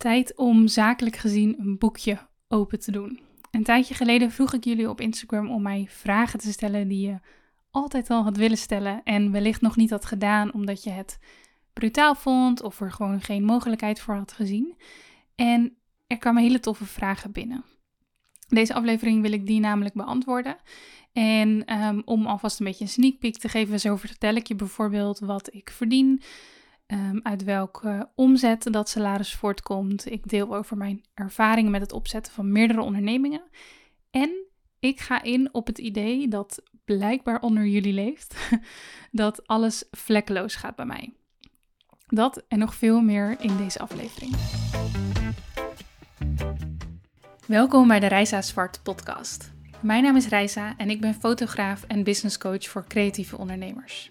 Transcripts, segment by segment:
Tijd om zakelijk gezien een boekje open te doen. Een tijdje geleden vroeg ik jullie op Instagram om mij vragen te stellen die je altijd al had willen stellen en wellicht nog niet had gedaan omdat je het brutaal vond of er gewoon geen mogelijkheid voor had gezien. En er kwamen hele toffe vragen binnen. Deze aflevering wil ik die namelijk beantwoorden. En ehm, om alvast een beetje een sneak peek te geven, zo vertel ik je bijvoorbeeld wat ik verdien, um, uit welke omzet dat salaris voortkomt. Ik deel over mijn ervaringen met het opzetten van meerdere ondernemingen. En ik ga in op het idee dat blijkbaar onder jullie leeft, dat alles vlekkeloos gaat bij mij. Dat en nog veel meer in deze aflevering. Welkom bij de Reisa Zwart podcast. Mijn naam is Reisa en ik ben fotograaf en business coach voor creatieve ondernemers.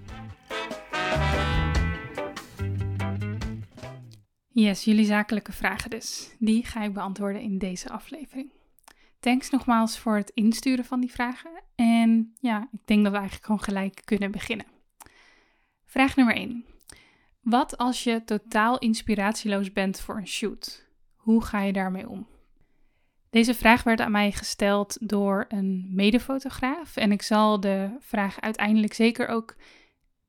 Yes, jullie zakelijke vragen dus. Die ga ik beantwoorden in deze aflevering. Thanks nogmaals voor het insturen van die vragen. En ja, ik denk dat we eigenlijk gewoon gelijk kunnen beginnen. Vraag nummer 1. Wat als je totaal inspiratieloos bent voor een shoot? Hoe ga je daarmee om? Deze vraag werd aan mij gesteld door een medefotograaf. En ik zal de vraag uiteindelijk zeker ook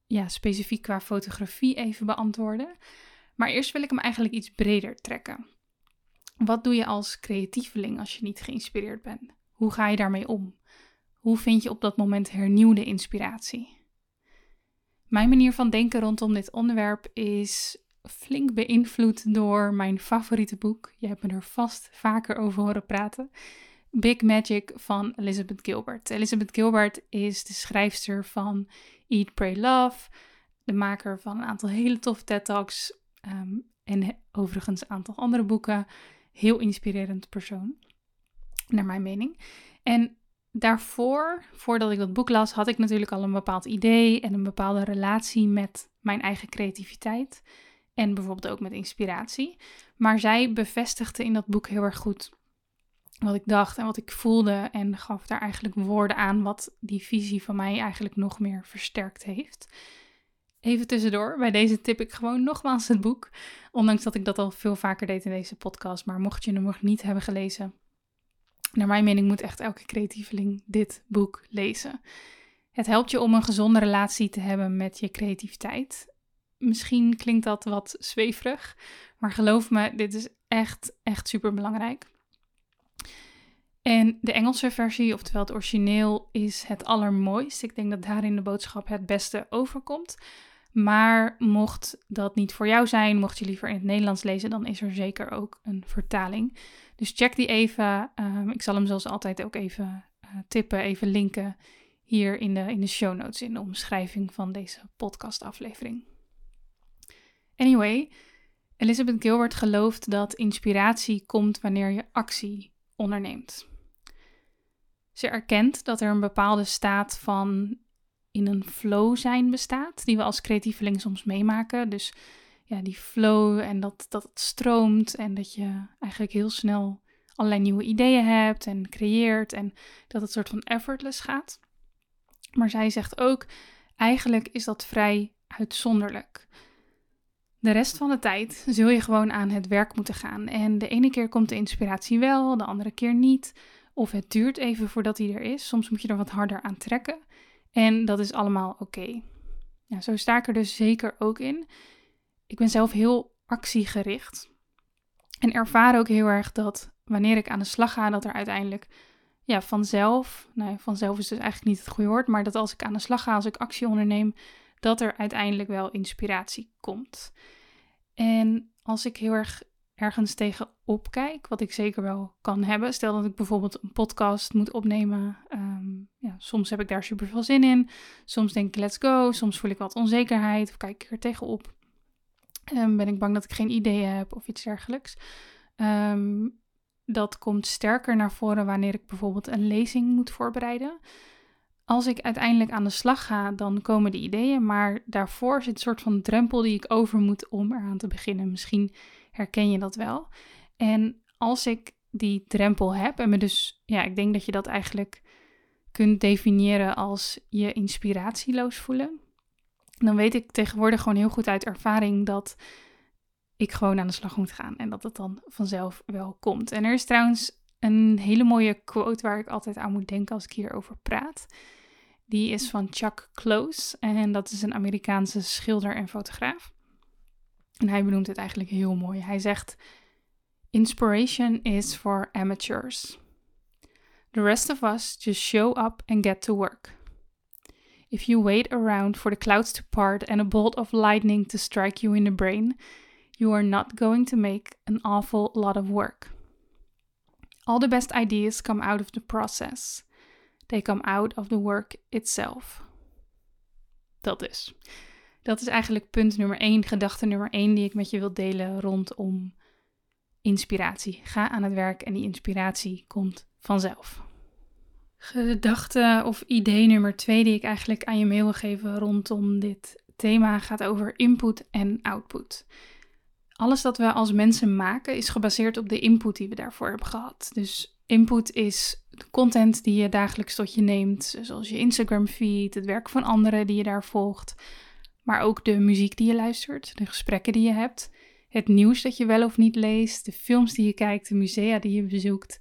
ja, specifiek qua fotografie even beantwoorden. Maar eerst wil ik hem eigenlijk iets breder trekken. Wat doe je als creatieveling als je niet geïnspireerd bent? Hoe ga je daarmee om? Hoe vind je op dat moment hernieuwde inspiratie? Mijn manier van denken rondom dit onderwerp is flink beïnvloed door mijn favoriete boek. Je hebt me er vast vaker over horen praten. Big Magic van Elizabeth Gilbert. Elizabeth Gilbert is de schrijfster van Eat, Pray, Love. De maker van een aantal hele toffe TED Talks. Ehm, en overigens een aantal andere boeken. Heel inspirerend persoon, naar mijn mening. En daarvoor, voordat ik dat boek las, had ik natuurlijk al een bepaald idee en een bepaalde relatie met mijn eigen creativiteit. En bijvoorbeeld ook met inspiratie. Maar zij bevestigde in dat boek heel erg goed wat ik dacht en wat ik voelde. En gaf daar eigenlijk woorden aan wat die visie van mij eigenlijk nog meer versterkt heeft. Even tussendoor, bij deze tip ik gewoon nogmaals het boek. Ondanks dat ik dat al veel vaker deed in deze podcast. Maar mocht je hem nog niet hebben gelezen, naar mijn mening moet echt elke creatieveling dit boek lezen. Het helpt je om een gezonde relatie te hebben met je creativiteit. Misschien klinkt dat wat zweverig, maar geloof me, dit is echt, echt super belangrijk. En de Engelse versie, oftewel het origineel, is het allermooist. Ik denk dat daarin de boodschap het beste overkomt. Maar mocht dat niet voor jou zijn, mocht je liever in het Nederlands lezen, dan is er zeker ook een vertaling. Dus check die even. Ehm, ik zal hem zoals altijd ook even uh, tippen, even linken hier in de, in de show notes, in de omschrijving van deze podcastaflevering. Anyway, Elizabeth Gilbert gelooft dat inspiratie komt wanneer je actie onderneemt. Ze erkent dat er een bepaalde staat van in een flow zijn bestaat, die we als creatieveling soms meemaken. Dus ja, die flow en dat, dat het stroomt en dat je eigenlijk heel snel allerlei nieuwe ideeën hebt en creëert en dat het soort van effortless gaat. Maar zij zegt ook, eigenlijk is dat vrij uitzonderlijk. De rest van de tijd zul je gewoon aan het werk moeten gaan. En de ene keer komt de inspiratie wel, de andere keer niet. Of het duurt even voordat hij er is. Soms moet je er wat harder aan trekken. En dat is allemaal oké. Ja, zo sta ik er dus zeker ook in. Ik ben zelf heel actiegericht. En ervaar ook heel erg dat wanneer ik aan de slag ga, dat er uiteindelijk ja, vanzelf, nou vanzelf is dus eigenlijk niet het goede woord, maar dat als ik aan de slag ga, als ik actie onderneem, dat er uiteindelijk wel inspiratie komt. En als ik heel erg ergens tegen opkijk, wat ik zeker wel kan hebben. Stel dat ik bijvoorbeeld een podcast moet opnemen. Ja, soms heb ik daar super veel zin in. Soms denk ik let's go. Soms voel ik wat onzekerheid of kijk ik er tegenop. Um, ben ik bang dat ik geen ideeën heb of iets dergelijks. Um, dat komt sterker naar voren wanneer ik bijvoorbeeld een lezing moet voorbereiden. Als ik uiteindelijk aan de slag ga, dan komen de ideeën, maar daarvoor zit een soort van drempel die ik over moet om eraan te beginnen. Misschien herken je dat wel. En als ik die drempel heb en me dus, ja, ik denk dat je dat eigenlijk kunt definiëren als je inspiratieloos voelen, dan weet ik tegenwoordig gewoon heel goed uit ervaring dat ik gewoon aan de slag moet gaan en dat het dan vanzelf wel komt. En er is trouwens een hele mooie quote waar ik altijd aan moet denken als ik hierover praat. Die is van Chuck Close en dat is een Amerikaanse schilder en fotograaf. En hij benoemt het eigenlijk heel mooi. Hij zegt: Inspiration is for amateurs. The rest of us just show up and get to work. If you wait around for the clouds to part and a bolt of lightning to strike you in the brain, you are not going to make an awful lot of work. All the best ideas come out of the process. They come out of the work itself. Dat is. Dat is eigenlijk punt nummer 1, gedachte nummer 1 die ik met je wil delen rondom inspiratie. Ga aan het werk en die inspiratie komt vanzelf. Gedachte of idee nummer 2 die ik eigenlijk aan je mee wil geven rondom dit thema gaat over input en output. Alles dat we als mensen maken is gebaseerd op de input die we daarvoor hebben gehad. Dus input is de content die je dagelijks tot je neemt, zoals je Instagram feed, het werk van anderen die je daar volgt, maar ook de muziek die je luistert, de gesprekken die je hebt, het nieuws dat je wel of niet leest, de films die je kijkt, de musea die je bezoekt.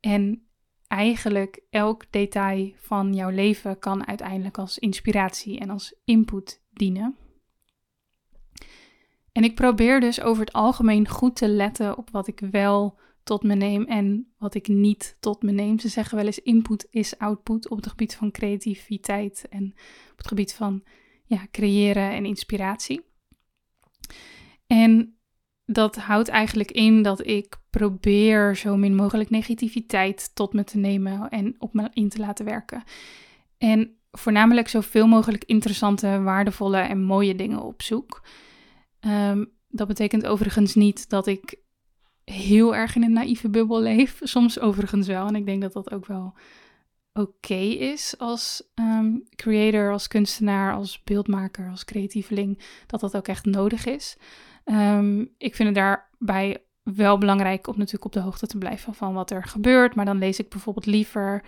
En eigenlijk elk detail van jouw leven kan uiteindelijk als inspiratie en als input dienen. En ik probeer dus over het algemeen goed te letten op wat ik wel tot me neem en wat ik niet tot me neem. Ze zeggen wel eens input is output op het gebied van creativiteit en op het gebied van ja, creëren en inspiratie. En dat houdt eigenlijk in dat ik probeer zo min mogelijk negativiteit tot me te nemen en op me in te laten werken. En voornamelijk zoveel mogelijk interessante, waardevolle en mooie dingen op zoek. Ehm, dat betekent overigens niet dat ik heel erg in een naïeve bubbel leef. Soms overigens wel. En ik denk dat dat ook wel oké is als um, creator, als kunstenaar, als beeldmaker, als creatieveling. Dat dat ook echt nodig is. Ehm, ik vind het daarbij wel belangrijk om natuurlijk op de hoogte te blijven van wat er gebeurt. Maar dan lees ik bijvoorbeeld liever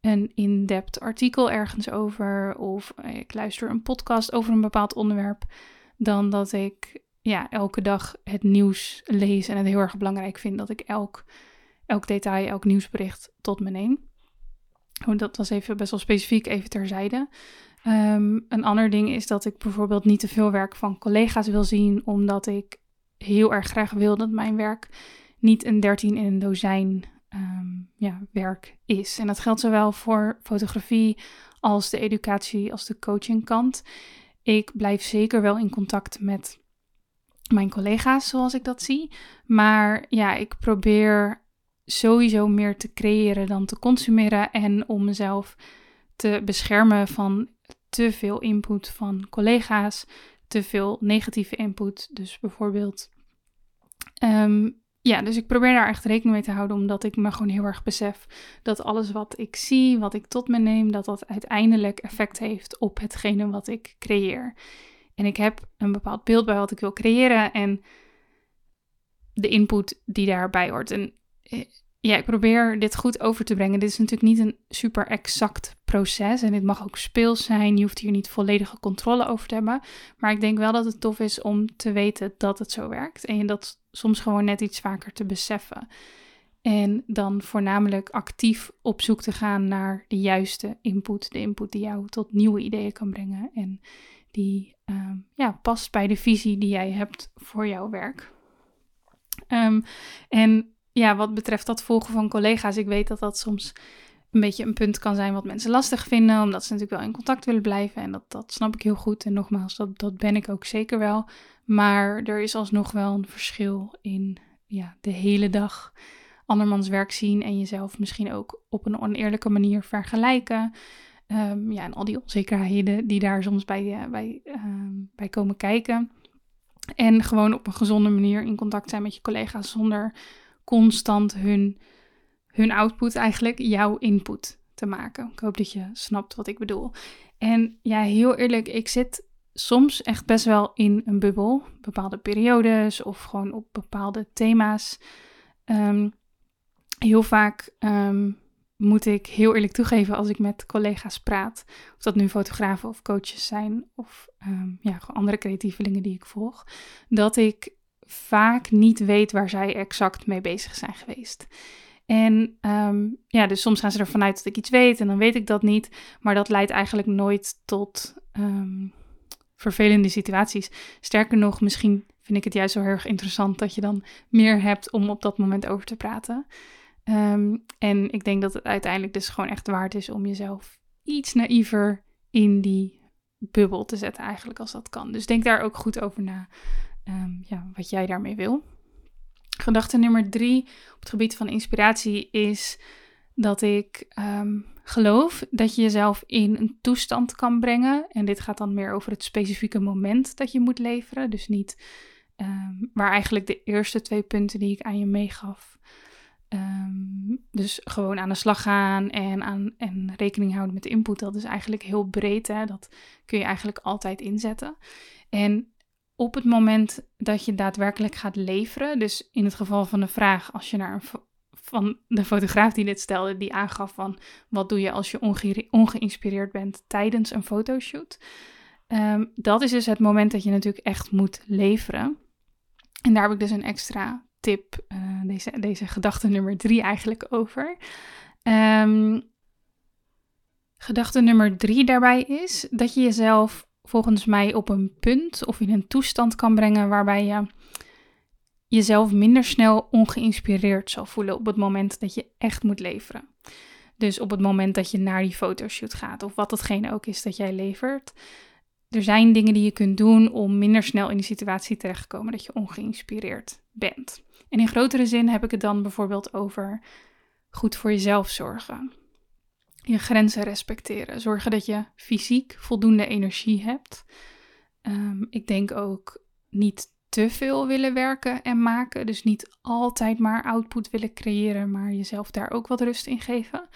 een in-depth artikel ergens over. Of ik luister een podcast over een bepaald onderwerp dan dat ik ja, elke dag het nieuws lees en het heel erg belangrijk vind dat ik elk, elk detail, elk nieuwsbericht tot me neem. Oh, dat was even best wel specifiek, even terzijde. Um, een ander ding is dat ik bijvoorbeeld niet te veel werk van collega's wil zien, omdat ik heel erg graag wil dat mijn werk niet een 13 in een dozijn um, ja, werk is. En dat geldt zowel voor fotografie als de educatie als de coachingkant. Ik blijf zeker wel in contact met mijn collega's zoals ik dat zie. Maar ja, ik probeer sowieso meer te creëren dan te consumeren. En om mezelf te beschermen van te veel input van collega's, te veel negatieve input. Dus bijvoorbeeld um, ja, dus ik probeer daar echt rekening mee te houden, omdat ik me gewoon heel erg besef dat alles wat ik zie, wat ik tot me neem, dat dat uiteindelijk effect heeft op hetgene wat ik creëer. En ik heb een bepaald beeld bij wat ik wil creëren en de input die daarbij hoort. En eh, ja, ik probeer dit goed over te brengen. Dit is natuurlijk niet een super exact proces en dit mag ook speels zijn. Je hoeft hier niet volledige controle over te hebben. Maar ik denk wel dat het tof is om te weten dat het zo werkt en je dat soms gewoon net iets vaker te beseffen. En dan voornamelijk actief op zoek te gaan naar de juiste input. De input die jou tot nieuwe ideeën kan brengen. En die ehm, ja, past bij de visie die jij hebt voor jouw werk. Um, en ja, wat betreft dat volgen van collega's, ik weet dat dat soms een beetje een punt kan zijn wat mensen lastig vinden, omdat ze natuurlijk wel in contact willen blijven. En dat, dat snap ik heel goed. En nogmaals, dat, dat ben ik ook zeker wel. Maar er is alsnog wel een verschil in ja, de hele dag andermans werk zien en jezelf misschien ook op een oneerlijke manier vergelijken. Um, ja, en al die onzekerheden die daar soms bij, uh, bij, uh, bij komen kijken. En gewoon op een gezonde manier in contact zijn met je collega's zonder constant hun, hun output eigenlijk jouw input te maken. Ik hoop dat je snapt wat ik bedoel. En ja, heel eerlijk, ik zit soms echt best wel in een bubbel. Bepaalde periodes of gewoon op bepaalde thema's. Ehm, heel vaak ehm, moet ik heel eerlijk toegeven als ik met collega's praat. Of dat nu fotografen of coaches zijn. Of um, ja, andere creatievelingen die ik volg. Dat ik vaak niet weet waar zij exact mee bezig zijn geweest. En um, ja, dus soms gaan ze ervan uit dat ik iets weet en dan weet ik dat niet. Maar dat leidt eigenlijk nooit tot um, vervelende situaties. Sterker nog, misschien vind ik het juist zo heel erg interessant dat je dan meer hebt om op dat moment over te praten. Um, en ik denk dat het uiteindelijk dus gewoon echt waard is om jezelf iets naïver in die bubbel te zetten, eigenlijk als dat kan. Dus denk daar ook goed over na, ja, wat jij daarmee wil. Gedachte nummer drie op het gebied van inspiratie is dat ik um, geloof dat je jezelf in een toestand kan brengen. En dit gaat dan meer over het specifieke moment dat je moet leveren. Dus niet um, waar eigenlijk de eerste twee punten die ik aan je meegaf. Um, dus gewoon aan de slag gaan en, aan, en rekening houden met de input. Dat is eigenlijk heel breed. Hè? Dat kun je eigenlijk altijd inzetten. En op het moment dat je daadwerkelijk gaat leveren, dus in het geval van de vraag, als je naar een van de fotograaf die dit stelde, die aangaf van wat doe je als je onge ongeïnspireerd bent tijdens een fotoshoot. Um, dat is dus het moment dat je natuurlijk echt moet leveren. En daar heb ik dus een extra tip, uh, deze, deze gedachte nummer drie eigenlijk over. Um, gedachte nummer drie daarbij is dat je jezelf volgens mij op een punt of in een toestand kan brengen waarbij je jezelf minder snel ongeïnspireerd zal voelen op het moment dat je echt moet leveren. Dus op het moment dat je naar die fotoshoot gaat of wat hetgene ook is dat jij levert. Er zijn dingen die je kunt doen om minder snel in die situatie terecht te komen dat je ongeïnspireerd bent. En in grotere zin heb ik het dan bijvoorbeeld over goed voor jezelf zorgen je grenzen respecteren. Zorgen dat je fysiek voldoende energie hebt. Um, ik denk ook niet te veel willen werken en maken. Dus niet altijd maar output willen creëren, maar jezelf daar ook wat rust in geven.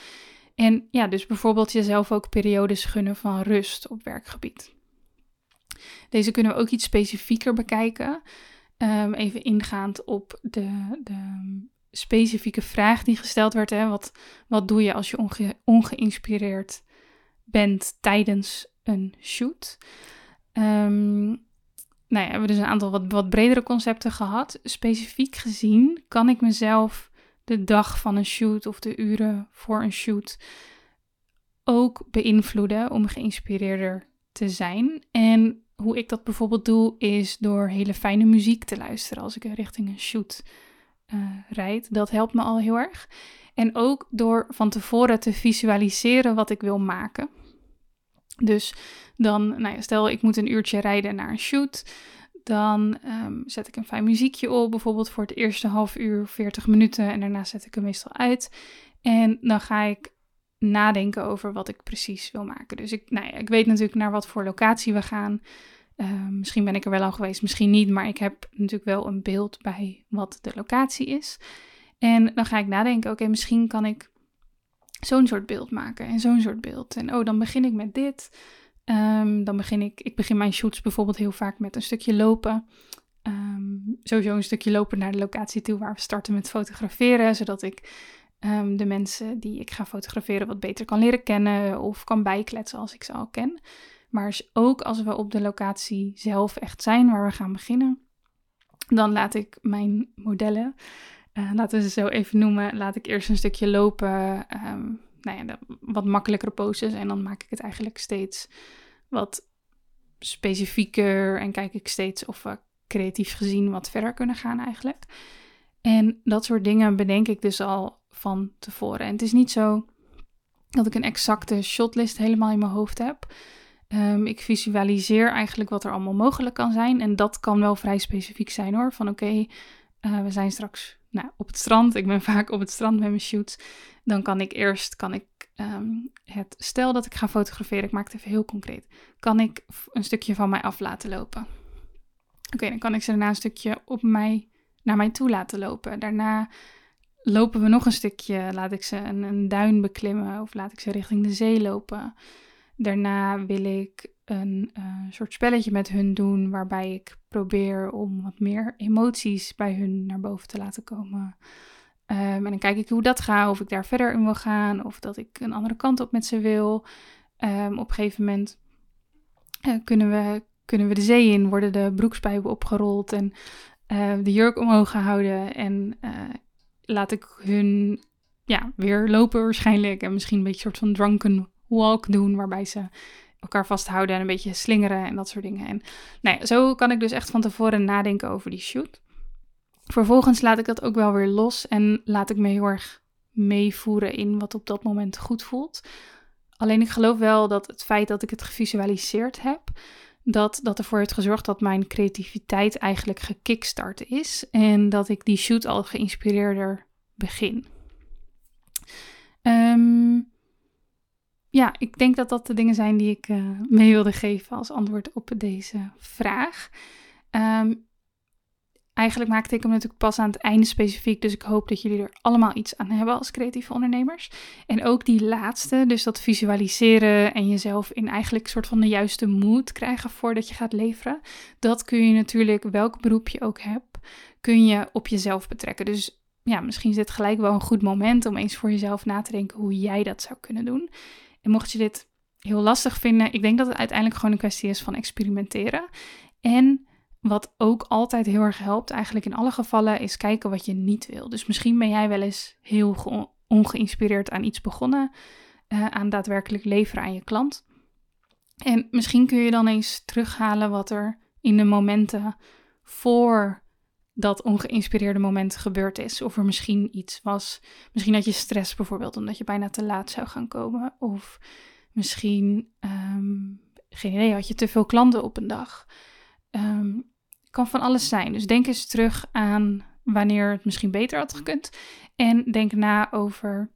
En ja, dus bijvoorbeeld jezelf ook periodes gunnen van rust op werkgebied. Deze kunnen we ook iets specifieker bekijken. Um, even ingaand op de, de specifieke vraag die gesteld werd. Hè? Wat, wat doe je als je onge ongeïnspireerd bent tijdens een shoot? Um, nou ja, we hebben dus een aantal wat, wat bredere concepten gehad. Specifiek gezien kan ik mezelf de dag van een shoot of de uren voor een shoot ook beïnvloeden om geïnspireerder te zijn. En hoe ik dat bijvoorbeeld doe, is door hele fijne muziek te luisteren als ik richting een shoot uh, rijdt. Dat helpt me al heel erg. En ook door van tevoren te visualiseren wat ik wil maken. Dus dan, nou ja, stel ik moet een uurtje rijden naar een shoot. Dan um, zet ik een fijn muziekje op, bijvoorbeeld voor het eerste half uur, 40 minuten. En daarna zet ik hem meestal uit. En dan ga ik nadenken over wat ik precies wil maken. Dus ik, nou ja, ik weet natuurlijk naar wat voor locatie we gaan. Uh, misschien ben ik er wel al geweest, misschien niet, maar ik heb natuurlijk wel een beeld bij wat de locatie is. En dan ga ik nadenken, oké, misschien kan ik zo'n soort beeld maken en zo'n soort beeld. En oh, dan begin ik met dit. Um, dan begin ik, ik begin mijn shoots bijvoorbeeld heel vaak met een stukje lopen. Um, sowieso een stukje lopen naar de locatie toe waar we starten met fotograferen, zodat ik um, de mensen die ik ga fotograferen wat beter kan leren kennen of kan bijkletsen als ik ze al ken. Maar ook als we op de locatie zelf echt zijn waar we gaan beginnen, dan laat ik mijn modellen, uh, laten we ze zo even noemen, laat ik eerst een stukje lopen. Um, nou ja, wat makkelijkere poses. En dan maak ik het eigenlijk steeds wat specifieker. En kijk ik steeds of we creatief gezien wat verder kunnen gaan eigenlijk. En dat soort dingen bedenk ik dus al van tevoren. En het is niet zo dat ik een exacte shotlist helemaal in mijn hoofd heb. Um, ik visualiseer eigenlijk wat er allemaal mogelijk kan zijn. En dat kan wel vrij specifiek zijn hoor. Van oké, uh, we zijn straks nou, op het strand. Ik ben vaak op het strand met mijn shoots. Dan kan ik eerst, kan ik um, het, stel dat ik ga fotograferen, ik maak het even heel concreet. Kan ik een stukje van mij af laten lopen? Oké, dan kan ik ze daarna een stukje op mij, naar mij toe laten lopen. Daarna lopen we nog een stukje, laat ik ze een, een duin beklimmen of laat ik ze richting de zee lopen. Daarna wil ik een uh, soort spelletje met hun doen waarbij ik probeer om wat meer emoties bij hun naar boven te laten komen. Um, en dan kijk ik hoe dat gaat, of ik daar verder in wil gaan, of dat ik een andere kant op met ze wil. Um, op een gegeven moment uh, kunnen, we, kunnen we de zee in, worden de broekspijpen opgerold en uh, de jurk omhoog gehouden. En laat ik hun ja, weer lopen waarschijnlijk. En misschien een beetje een soort van drunken walk doen, waarbij ze elkaar vasthouden en een beetje slingeren en dat soort dingen. En nou ja, zo kan ik dus echt van tevoren nadenken over die shoot. Vervolgens laat ik dat ook wel weer los en laat ik me heel erg meevoeren in wat op dat moment goed voelt. Alleen ik geloof wel dat het feit dat ik het gevisualiseerd heb, dat dat ervoor heeft gezorgd dat mijn creativiteit eigenlijk gekickstart is en dat ik die shoot al geïnspireerder begin. Um, ja, ik denk dat dat de dingen zijn die ik uh, mee wilde geven als antwoord op deze vraag. Um, eigenlijk maakte ik hem natuurlijk pas aan het einde specifiek, dus ik hoop dat jullie er allemaal iets aan hebben als creatieve ondernemers. En ook die laatste, dus dat visualiseren en jezelf in eigenlijk een soort van de juiste mood krijgen voordat je gaat leveren. Dat kun je natuurlijk, welk beroep je ook hebt, kun je op jezelf betrekken. Dus ja, misschien is dit gelijk wel een goed moment om eens voor jezelf na te denken hoe jij dat zou kunnen doen. En mocht je dit heel lastig vinden, ik denk dat het uiteindelijk gewoon een kwestie is van experimenteren. En wat ook altijd heel erg helpt, eigenlijk in alle gevallen, is kijken wat je niet wil. Dus misschien ben jij wel eens heel ongeïnspireerd aan iets begonnen, uh, aan daadwerkelijk leveren aan je klant. En misschien kun je dan eens terughalen wat er in de momenten voor dat ongeïnspireerde moment gebeurd is. Of er misschien iets was. Misschien had je stress bijvoorbeeld, omdat je bijna te laat zou gaan komen. Of misschien, um, geen idee, had je te veel klanten op een dag. Um, kan van alles zijn. Dus denk eens terug aan wanneer het misschien beter had gekund. En denk na over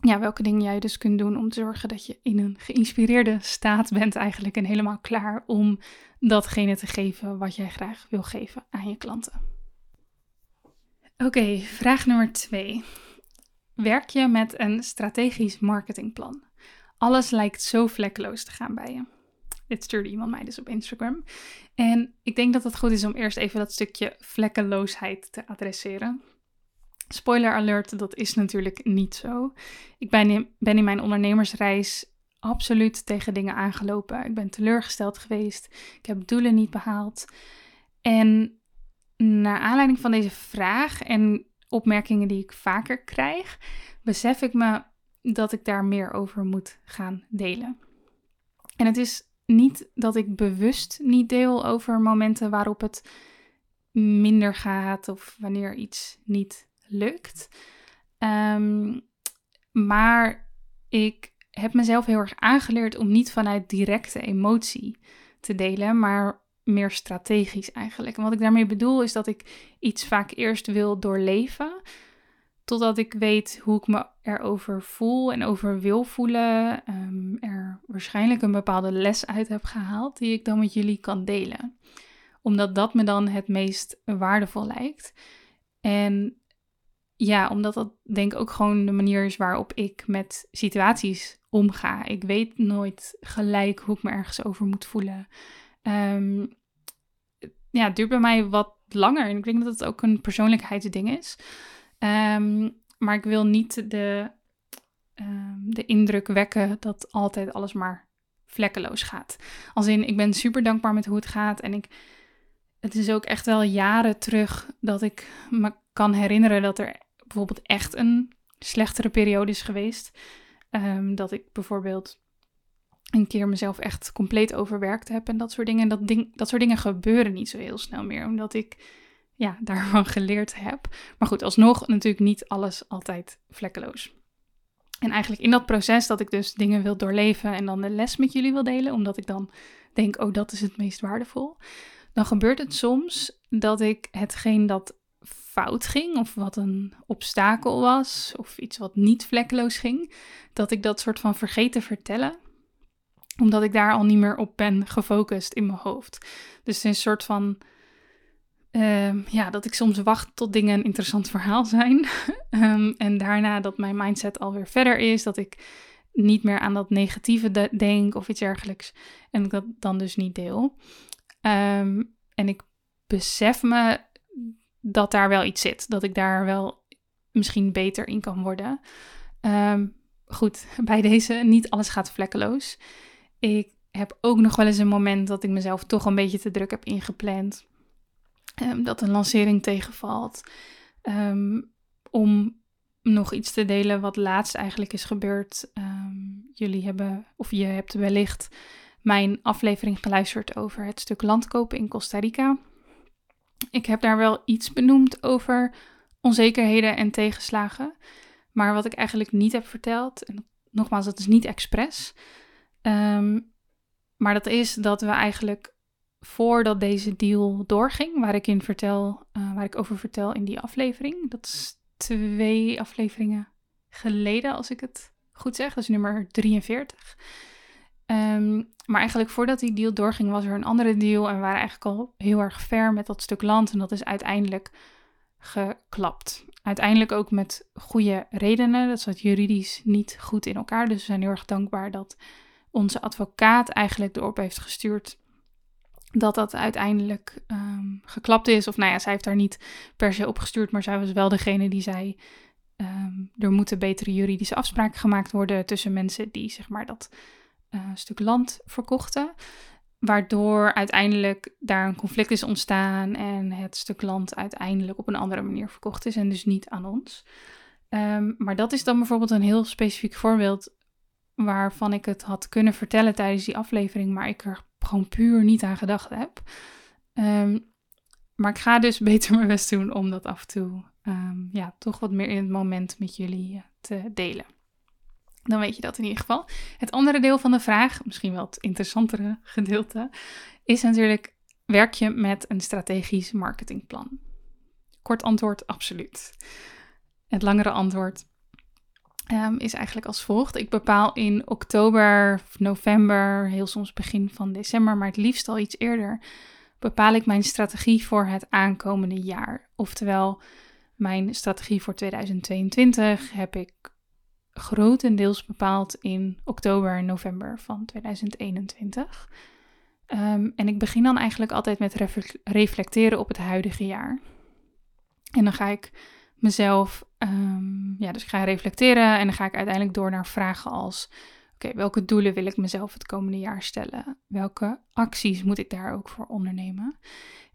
ja, welke dingen jij dus kunt doen om te zorgen dat je in een geïnspireerde staat bent eigenlijk en helemaal klaar om datgene te geven wat jij graag wil geven aan je klanten. Oké, vraag nummer twee. Werk je met een strategisch marketingplan? Alles lijkt zo vlekkeloos te gaan bij je. Dit stuurde iemand mij dus op Instagram. En ik denk dat het goed is om eerst even dat stukje vlekkeloosheid te adresseren. Spoiler alert, dat is natuurlijk niet zo. Ik ben in, ben in mijn ondernemersreis absoluut tegen dingen aangelopen. Ik ben teleurgesteld geweest. Ik heb doelen niet behaald. En naar aanleiding van deze vraag en opmerkingen die ik vaker krijg, besef ik me dat ik daar meer over moet gaan delen. En het is niet dat ik bewust niet deel over momenten waarop het minder gaat of wanneer iets niet lukt. Um, maar ik heb mezelf heel erg aangeleerd om niet vanuit directe emotie te delen, maar meer strategisch eigenlijk. En wat ik daarmee bedoel is dat ik iets vaak eerst wil doorleven, totdat ik weet hoe ik me erover voel en over wil voelen. Um, er waarschijnlijk een bepaalde les uit heb gehaald die ik dan met jullie kan delen. Omdat dat me dan het meest waardevol lijkt. En ja, omdat dat denk ik ook gewoon de manier is waarop ik met situaties omga. Ik weet nooit gelijk hoe ik me ergens over moet voelen. Um, ja, het duurt bij mij wat langer. En ik denk dat het ook een persoonlijkheidsding is. Um, maar ik wil niet de, um, de indruk wekken dat altijd alles maar vlekkeloos gaat. Als in, ik ben super dankbaar met hoe het gaat. En ik, het is ook echt wel jaren terug dat ik me kan herinneren dat er bijvoorbeeld echt een slechtere periode is geweest. Um, dat ik bijvoorbeeld een keer mezelf echt compleet overwerkt heb en dat soort dingen. Dat, ding, dat soort dingen gebeuren niet zo heel snel meer, omdat ik ja, daarvan geleerd heb. Maar goed, alsnog natuurlijk niet alles altijd vlekkeloos. En eigenlijk in dat proces dat ik dus dingen wil doorleven en dan de les met jullie wil delen, omdat ik dan denk, oh, dat is het meest waardevol. Dan gebeurt het soms dat ik hetgeen dat fout ging, of wat een obstakel was, of iets wat niet vlekkeloos ging, dat ik dat soort van vergeet te vertellen omdat ik daar al niet meer op ben gefocust in mijn hoofd. Dus een soort van Ehm, ja, dat ik soms wacht tot dingen een interessant verhaal zijn. Ehm, en daarna dat mijn mindset alweer verder is. Dat ik niet meer aan dat negatieve denk of iets dergelijks. En ik dat dan dus niet deel. Ehm, en ik besef me dat daar wel iets zit. Dat ik daar wel misschien beter in kan worden. goed, bij deze niet alles gaat vlekkeloos. Ik heb ook nog wel eens een moment dat ik mezelf toch een beetje te druk heb ingepland. Um, dat een lancering tegenvalt. Um, om nog iets te delen wat laatst eigenlijk is gebeurd. Jullie hebben, of je hebt wellicht mijn aflevering geluisterd over het stuk landkopen in Costa Rica. Ik heb daar wel iets benoemd over onzekerheden en tegenslagen. Maar wat ik eigenlijk niet heb verteld, en nogmaals, dat is niet expres. Um, maar dat is dat we eigenlijk voordat deze deal doorging, waar ik, in vertel, uh, waar ik over vertel in die aflevering. Dat is twee afleveringen geleden, als ik het goed zeg. Dat is nummer 43. Um, ehm, maar eigenlijk voordat die deal doorging, was er een andere deal. En we waren eigenlijk al heel erg ver met dat stuk land. En dat is uiteindelijk geklapt. Uiteindelijk ook met goede redenen. Dat zat juridisch niet goed in elkaar. Dus we zijn heel erg dankbaar dat onze advocaat eigenlijk erop heeft gestuurd dat dat uiteindelijk um, geklapt is. Of nou ja, zij heeft daar niet per se op gestuurd, maar zij was wel degene die zei: um, er moeten betere juridische afspraken gemaakt worden tussen mensen die zeg maar dat uh, stuk land verkochten. Waardoor uiteindelijk daar een conflict is ontstaan en het stuk land uiteindelijk op een andere manier verkocht is en dus niet aan ons. Um, maar dat is dan bijvoorbeeld een heel specifiek voorbeeld waarvan ik het had kunnen vertellen tijdens die aflevering, maar ik er gewoon puur niet aan gedacht heb. Ehm, maar ik ga dus beter mijn best doen om dat af en toe um, ja, toch wat meer in het moment met jullie eh, te delen. Dan weet je dat in ieder geval. Het andere deel van de vraag, misschien wel het interessantere gedeelte, is natuurlijk: werk je met een strategisch marketingplan? Kort antwoord: absoluut. Het langere antwoord: um, is eigenlijk als volgt. Ik bepaal in oktober, november, heel soms begin van december, maar het liefst al iets eerder, bepaal ik mijn strategie voor het aankomende jaar. Oftewel, mijn strategie voor 2022 heb ik grotendeels bepaald in oktober en november van 2021. Um, ehm, en ik begin dan eigenlijk altijd met reflecteren op het huidige jaar. En dan ga ik mezelf, um, ja, dus ik ga reflecteren en dan ga ik uiteindelijk door naar vragen als: oké, welke doelen wil ik mezelf het komende jaar stellen? Welke acties moet ik daar ook voor ondernemen?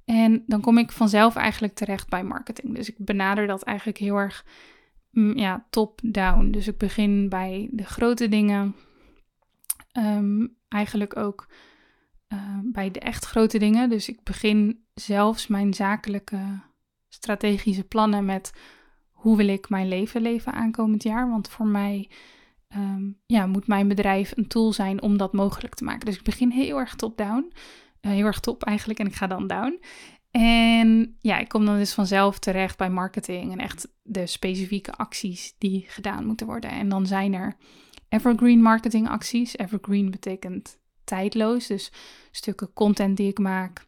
En dan kom ik vanzelf eigenlijk terecht bij marketing. Dus ik benader dat eigenlijk heel erg ja, top-down. Dus ik begin bij de grote dingen. Um, eigenlijk ook uh, bij de echt grote dingen. Dus ik begin zelfs mijn zakelijke strategische plannen met hoe wil ik mijn leven leven aankomend jaar. Want voor mij ehm, ja, moet mijn bedrijf een tool zijn om dat mogelijk te maken. Dus ik begin heel erg top-down. Uh, heel erg top eigenlijk en ik ga dan down. En ja, ik kom dan dus vanzelf terecht bij marketing en echt de specifieke acties die gedaan moeten worden. En dan zijn er evergreen marketing acties. Evergreen betekent tijdloos, dus stukken content die ik maak,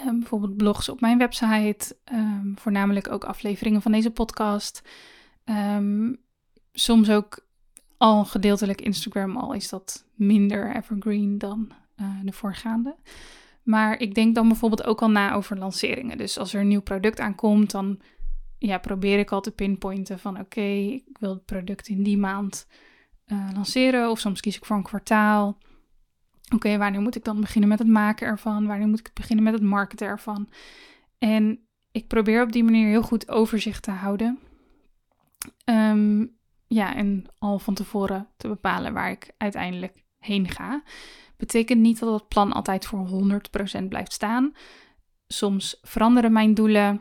Ehm, bijvoorbeeld blogs op mijn website, ehm, voornamelijk ook afleveringen van deze podcast. Ehm, soms ook al gedeeltelijk Instagram, al is dat minder evergreen dan uh, de voorgaande. Maar ik denk dan bijvoorbeeld ook al na over lanceringen. Dus als er een nieuw product aankomt, dan ja, probeer ik al te pinpointen van oké, ik wil het product in die maand uh, lanceren. Of soms kies ik voor een kwartaal oké, wanneer moet ik dan beginnen met het maken ervan? Wanneer moet ik beginnen met het marketen ervan? En ik probeer op die manier heel goed overzicht te houden. Ehm, ja, en al van tevoren te bepalen waar ik uiteindelijk heen ga. Betekent niet dat het plan altijd voor 100% blijft staan. Soms veranderen mijn doelen.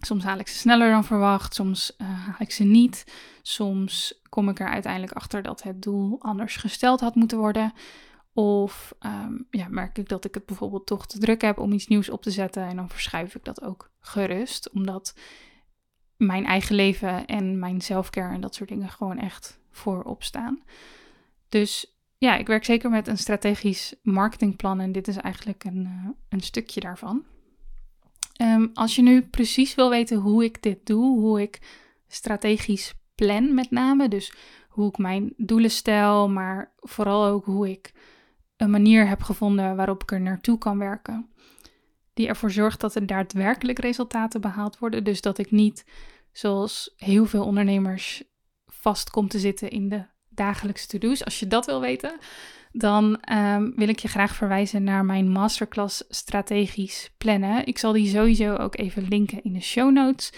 Soms haal ik ze sneller dan verwacht. Soms uh, haal ik ze niet. Soms kom ik er uiteindelijk achter dat het doel anders gesteld had moeten worden. Of ehm, ja, merk ik dat ik het bijvoorbeeld toch te druk heb om iets nieuws op te zetten. En dan verschuif ik dat ook gerust. Omdat mijn eigen leven en mijn zelfcare en dat soort dingen gewoon echt voorop staan. Dus ja, ik werk zeker met een strategisch marketingplan. En dit is eigenlijk een, uh, een stukje daarvan. Ehm, als je nu precies wil weten hoe ik dit doe, hoe ik strategisch plan met name, dus hoe ik mijn doelen stel, maar vooral ook hoe ik een manier heb gevonden waarop ik er naartoe kan werken. Die ervoor zorgt dat er daadwerkelijk resultaten behaald worden. Dus dat ik niet, zoals heel veel ondernemers, vast kom te zitten in de dagelijkse to-do's. Als je dat wil weten, dan ehm, wil ik je graag verwijzen naar mijn masterclass strategisch plannen. Ik zal die sowieso ook even linken in de show notes.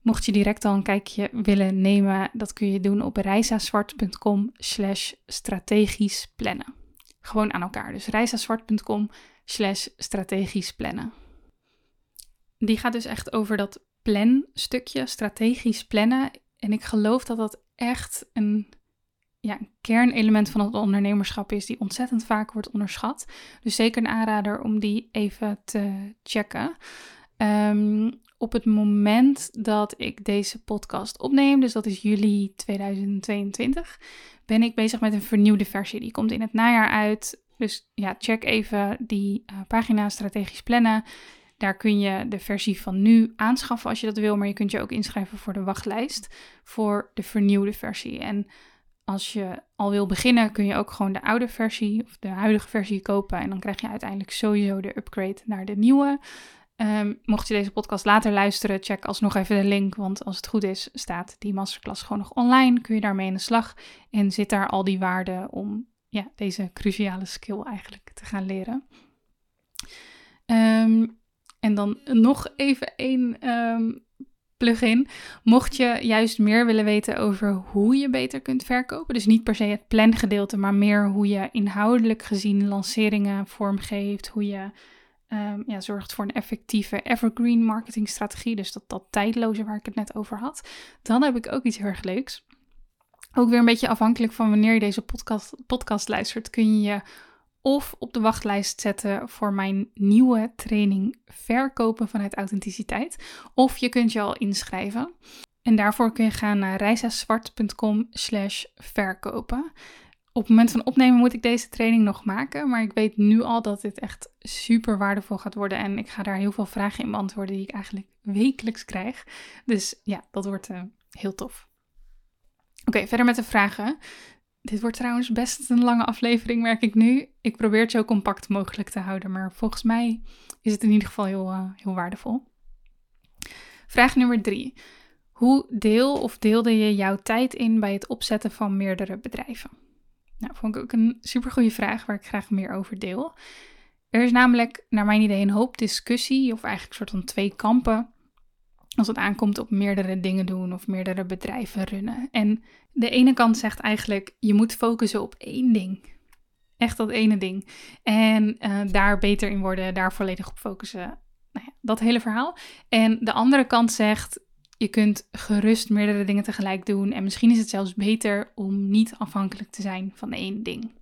Mocht je direct al een kijkje willen nemen, dat kun je doen op reisazwart.com slash strategisch plannen. Gewoon aan elkaar. Dus reisazwart.com slash strategisch plannen. Die gaat dus echt over dat planstukje, strategisch plannen. En ik geloof dat dat echt een ja, een kernelement van het ondernemerschap is die ontzettend vaak wordt onderschat. Dus zeker een aanrader om die even te checken. Ehm, op het moment dat ik deze podcast opneem, dus dat is juli 2022, ben ik bezig met een vernieuwde versie. Die komt in het najaar uit. Dus ja, check even die uh, pagina strategisch plannen. Daar kun je de versie van nu aanschaffen als je dat wil, maar je kunt je ook inschrijven voor de wachtlijst voor de vernieuwde versie. En als je al wil beginnen, kun je ook gewoon de oude versie of de huidige versie kopen. En dan krijg je uiteindelijk sowieso de upgrade naar de nieuwe. Um, mocht je deze podcast later luisteren, check alsnog even de link. Want als het goed is, staat die masterclass gewoon nog online. Kun je daarmee in de slag. En zit daar al die waarde om ja, deze cruciale skill eigenlijk te gaan leren. Um, en dan nog even één um, plugin. Mocht je juist meer willen weten over hoe je beter kunt verkopen, dus niet per se het plangedeelte, maar meer hoe je inhoudelijk gezien lanceringen vormgeeft, hoe je um, ja, zorgt voor een effectieve evergreen marketingstrategie, dus dat, dat tijdloze waar ik het net over had, dan heb ik ook iets heel erg leuks. Ook weer een beetje afhankelijk van wanneer je deze podcast, podcast luistert, kun je je of op de wachtlijst zetten voor mijn nieuwe training Verkopen vanuit Authenticiteit. Of je kunt je al inschrijven. En daarvoor kun je gaan naar reisazwart.com slash verkopen. Op het moment van opnemen moet ik deze training nog maken, maar ik weet nu al dat dit echt super waardevol gaat worden en ik ga daar heel veel vragen in beantwoorden die ik eigenlijk wekelijks krijg. Dus ja, dat wordt uh, heel tof. Oké, verder met de vragen. Dit wordt trouwens best een lange aflevering, merk ik nu. Ik probeer het zo compact mogelijk te houden, maar volgens mij is het in ieder geval heel, uh, heel waardevol. Vraag nummer drie. Hoe deel of deelde je jouw tijd in bij het opzetten van meerdere bedrijven? Nou, vond ik ook een supergoeie vraag waar ik graag meer over deel. Er is namelijk, naar mijn idee, een hoop discussie, of eigenlijk een soort van twee kampen, als het aankomt op meerdere dingen doen of meerdere bedrijven runnen. En de ene kant zegt eigenlijk, je moet focussen op één ding. Echt dat ene ding. En uh, daar beter in worden, daar volledig op focussen. Nou ja, dat hele verhaal. En de andere kant zegt, je kunt gerust meerdere dingen tegelijk doen. En misschien is het zelfs beter om niet afhankelijk te zijn van één ding.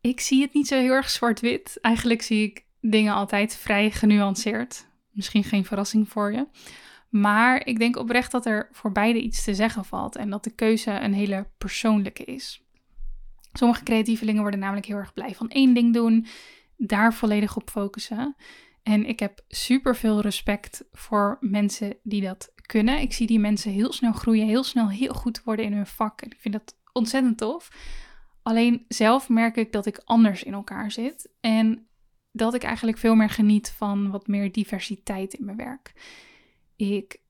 Ik zie het niet zo heel erg zwart-wit. Eigenlijk zie ik dingen altijd vrij genuanceerd. Misschien geen verrassing voor je. Maar ik denk oprecht dat er voor beide iets te zeggen valt en dat de keuze een hele persoonlijke is. Sommige creatievelingen worden namelijk heel erg blij van één ding doen, daar volledig op focussen. En ik heb super veel respect voor mensen die dat kunnen. Ik zie die mensen heel snel groeien, heel snel heel goed worden in hun vak. En ik vind dat ontzettend tof. Alleen zelf merk ik dat ik anders in elkaar zit. En dat ik eigenlijk veel meer geniet van wat meer diversiteit in mijn werk. Ik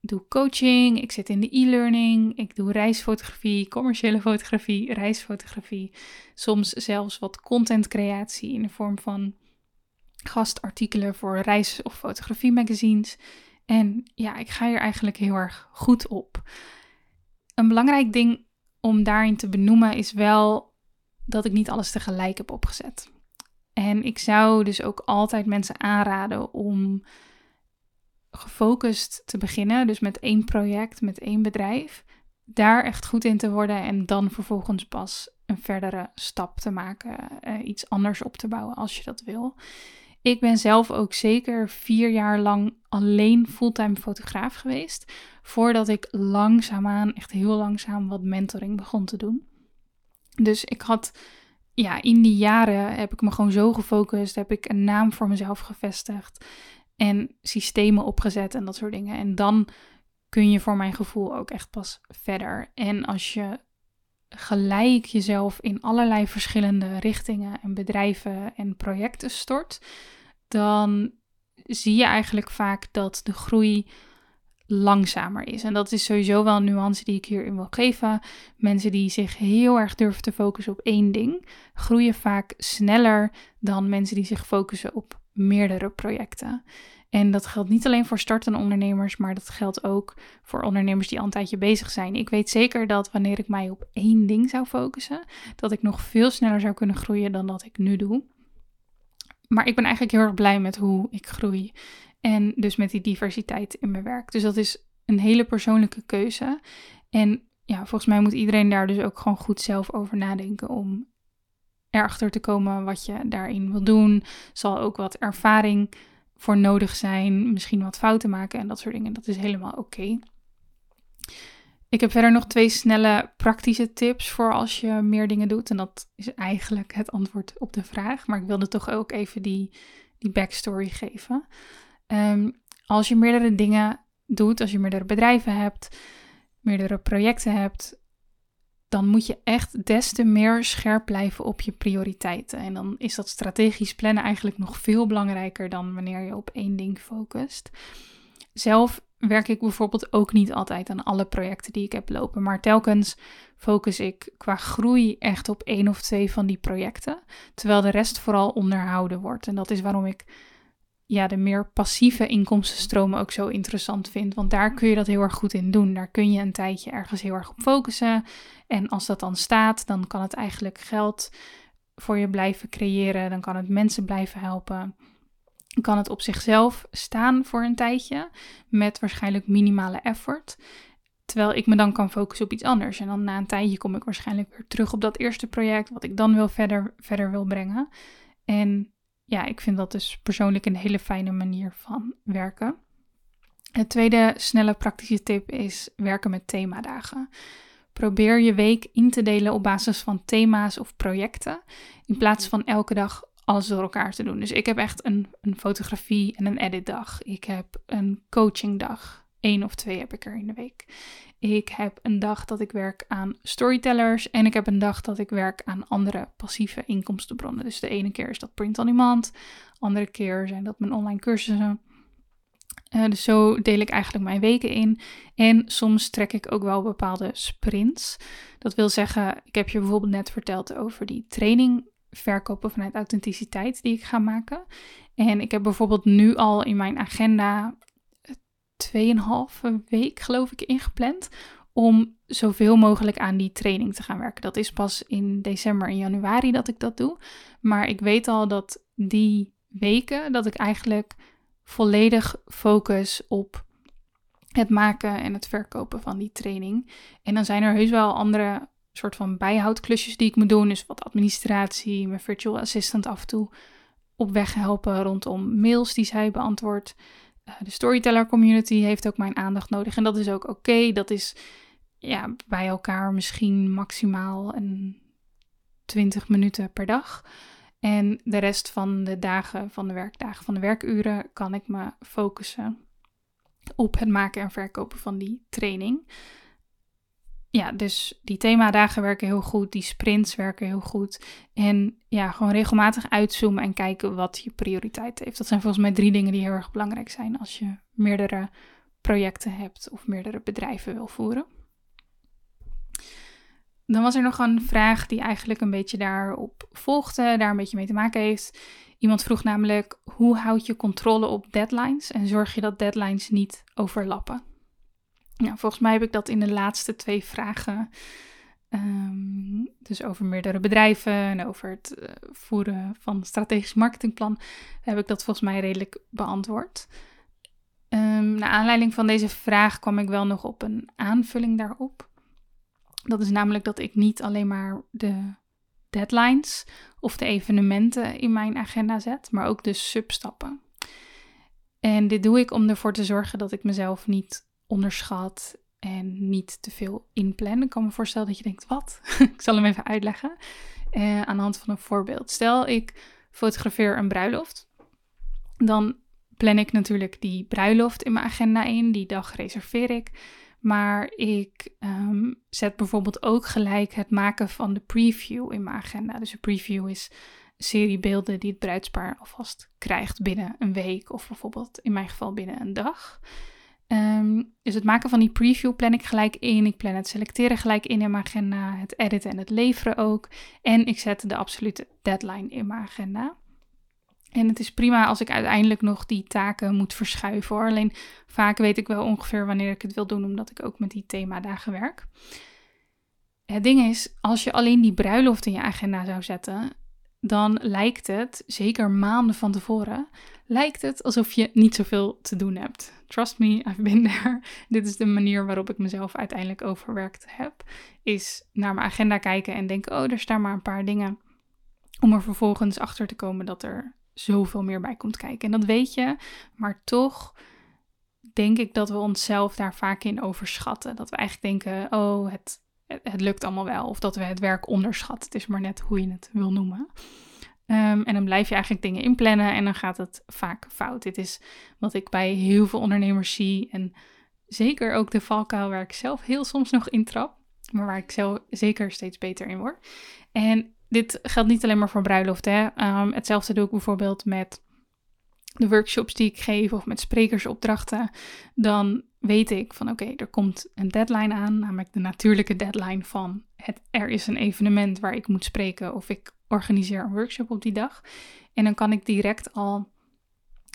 doe coaching, ik zit in de e-learning, ik doe reisfotografie, commerciële fotografie, reisfotografie. Soms zelfs wat contentcreatie in de vorm van gastartikelen voor reis- of fotografie magazines. En ja, ik ga hier eigenlijk heel erg goed op. Een belangrijk ding om daarin te benoemen is wel dat ik niet alles tegelijk heb opgezet. En ik zou dus ook altijd mensen aanraden om gefocust te beginnen. Dus met één project, met één bedrijf. Daar echt goed in te worden en dan vervolgens pas een verdere stap te maken. Uh, iets anders op te bouwen als je dat wil. Ik ben zelf ook zeker vier jaar lang alleen fulltime fotograaf geweest. Voordat ik langzaamaan, echt heel langzaam, wat mentoring begon te doen. Dus ik had ja, in die jaren heb ik me gewoon zo gefocust, heb ik een naam voor mezelf gevestigd en systemen opgezet en dat soort dingen. En dan kun je voor mijn gevoel ook echt pas verder. En als je gelijk jezelf in allerlei verschillende richtingen en bedrijven en projecten stort, dan zie je eigenlijk vaak dat de groei langzamer is. En dat is sowieso wel een nuance die ik hierin wil geven. Mensen die zich heel erg durven te focussen op één ding, groeien vaak sneller dan mensen die zich focussen op meerdere projecten. En dat geldt niet alleen voor startende ondernemers, maar dat geldt ook voor ondernemers die al een tijdje bezig zijn. Ik weet zeker dat wanneer ik mij op één ding zou focussen, dat ik nog veel sneller zou kunnen groeien dan dat ik nu doe. Maar ik ben eigenlijk heel erg blij met hoe ik groei. En dus met die diversiteit in mijn werk. Dus dat is een hele persoonlijke keuze. En ja, volgens mij moet iedereen daar dus ook gewoon goed zelf over nadenken om erachter te komen wat je daarin wil doen. Zal ook wat ervaring voor nodig zijn, misschien wat fouten maken en dat soort dingen. Dat is helemaal oké. Ik heb verder nog twee snelle praktische tips voor als je meer dingen doet. En dat is eigenlijk het antwoord op de vraag. Maar ik wilde toch ook even die, die backstory geven. Ehm, als je meerdere dingen doet, als je meerdere bedrijven hebt, meerdere projecten hebt, dan moet je echt des te meer scherp blijven op je prioriteiten. En dan is dat strategisch plannen eigenlijk nog veel belangrijker dan wanneer je op één ding focust. Zelf werk ik bijvoorbeeld ook niet altijd aan alle projecten die ik heb lopen, maar telkens focus ik qua groei echt op één of twee van die projecten, terwijl de rest vooral onderhouden wordt. En dat is waarom ik ja, de meer passieve inkomstenstromen ook zo interessant vind. Want daar kun je dat heel erg goed in doen. Daar kun je een tijdje ergens heel erg op focussen. En als dat dan staat, dan kan het eigenlijk geld voor je blijven creëren. Dan kan het mensen blijven helpen. Kan het op zichzelf staan voor een tijdje. Met waarschijnlijk minimale effort. Terwijl ik me dan kan focussen op iets anders. En dan na een tijdje kom ik waarschijnlijk weer terug op dat eerste project. Wat ik dan wil verder, verder wil brengen. En ja, ik vind dat dus persoonlijk een hele fijne manier van werken. Het tweede snelle praktische tip is werken met themadagen. Probeer je week in te delen op basis van thema's of projecten, in plaats van elke dag alles door elkaar te doen. Dus ik heb echt een, een fotografie en een editdag. Ik heb een coachingdag. Eén of twee heb ik er in de week. Ik heb een dag dat ik werk aan storytellers en ik heb een dag dat ik werk aan andere passieve inkomstenbronnen. Dus de ene keer is dat print on demand, andere keer zijn dat mijn online cursussen. Uh, dus zo deel ik eigenlijk mijn weken in. En soms trek ik ook wel bepaalde sprints. Dat wil zeggen, ik heb je bijvoorbeeld net verteld over die training verkopen vanuit authenticiteit die ik ga maken. En ik heb bijvoorbeeld nu al in mijn agenda 2,5 week, geloof ik, ingepland. Om zoveel mogelijk aan die training te gaan werken. Dat is pas in december en januari dat ik dat doe. Maar ik weet al dat die weken dat ik eigenlijk volledig focus op het maken en het verkopen van die training. En dan zijn er heus wel andere soort van bijhoudklusjes die ik moet doen. Dus wat administratie, mijn virtual assistant af en toe op weg helpen rondom mails die zij beantwoordt. Eh, de storyteller community heeft ook mijn aandacht nodig. En dat is ook oké. Dat is ja, bij elkaar misschien maximaal een 20 minuten per dag. En de rest van de dagen, van de werkdagen, van de werkuren, kan ik me focussen op het maken en verkopen van die training. Ja, dus die themadagen werken heel goed, die sprints werken heel goed. En ja, gewoon regelmatig uitzoomen en kijken wat je prioriteit heeft. Dat zijn volgens mij drie dingen die heel erg belangrijk zijn als je meerdere projecten hebt of meerdere bedrijven wil voeren. Dan was er nog een vraag die eigenlijk een beetje daarop volgde, daar een beetje mee te maken heeft. Iemand vroeg namelijk: hoe houd je controle op deadlines en zorg je dat deadlines niet overlappen? Ja, volgens mij heb ik dat in de laatste twee vragen, um, dus over meerdere bedrijven en over het uh, voeren van strategisch marketingplan, heb ik dat volgens mij redelijk beantwoord. Um, naar aanleiding van deze vraag kwam ik wel nog op een aanvulling daarop. Dat is namelijk dat ik niet alleen maar de deadlines of de evenementen in mijn agenda zet, maar ook de substappen. En dit doe ik om ervoor te zorgen dat ik mezelf niet onderschat en niet te veel inplan. Ik kan me voorstellen dat je denkt, wat? ik zal hem even uitleggen. uh, aan de hand van een voorbeeld. Stel, ik fotografeer een bruiloft. Dan plan ik natuurlijk die bruiloft in mijn agenda in. Die dag reserveer ik. Maar ik ehm, zet bijvoorbeeld ook gelijk het maken van de preview in mijn agenda. Dus een preview is een serie beelden die het bruidspaar alvast krijgt binnen een week. Of bijvoorbeeld in mijn geval binnen een dag. Ehm, dus het maken van die preview plan ik gelijk in. Ik plan het selecteren gelijk in in mijn agenda. Het editen en het leveren ook. En ik zet de absolute deadline in mijn agenda. En het is prima als ik uiteindelijk nog die taken moet verschuiven. Alleen vaak weet ik wel ongeveer wanneer ik het wil doen, omdat ik ook met die themadagen werk. Het ding is, als je alleen die bruiloft in je agenda zou zetten, dan lijkt het, zeker maanden van tevoren, lijkt het alsof je niet zoveel te doen hebt. Trust me, I've been there. Dit is de manier waarop ik mezelf uiteindelijk overwerkt heb. Is naar mijn agenda kijken en denken, oh, er staan maar een paar dingen. Om er vervolgens achter te komen dat er zoveel meer bij komt kijken. En dat weet je, maar toch denk ik dat we onszelf daar vaak in overschatten. Dat we eigenlijk denken, oh, het, het lukt allemaal wel. Of dat we het werk onderschatten. Het is maar net hoe je het wil noemen. Ehm, en dan blijf je eigenlijk dingen inplannen en dan gaat het vaak fout. Dit is wat ik bij heel veel ondernemers zie. En zeker ook de valkuil waar ik zelf heel soms nog intrap. Maar waar ik zelf zeker steeds beter in word. En dit geldt niet alleen maar voor bruiloft. Hè. Ehm, hetzelfde doe ik bijvoorbeeld met de workshops die ik geef of met sprekersopdrachten. Dan weet ik van oké, er komt een deadline aan, namelijk de natuurlijke deadline van het, er is een evenement waar ik moet spreken of ik organiseer een workshop op die dag. En dan kan ik direct al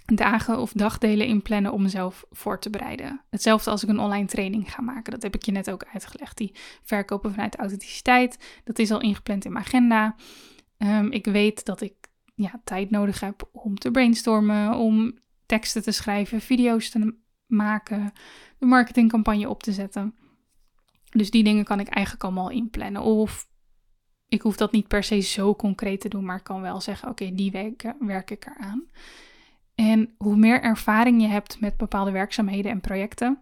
dagen of dagdelen inplannen om mezelf voor te bereiden. Hetzelfde als ik een online training ga maken. Dat heb ik je net ook uitgelegd. Die verkopen vanuit authenticiteit. Dat is al ingepland in mijn agenda. Ehm, ik weet dat ik ja, tijd nodig heb om te brainstormen, om teksten te schrijven, video's te maken, de marketingcampagne op te zetten. Dus die dingen kan ik eigenlijk allemaal inplannen. Of ik hoef dat niet per se zo concreet te doen, maar ik kan wel zeggen: oké, die weken werk ik eraan. En hoe meer ervaring je hebt met bepaalde werkzaamheden en projecten,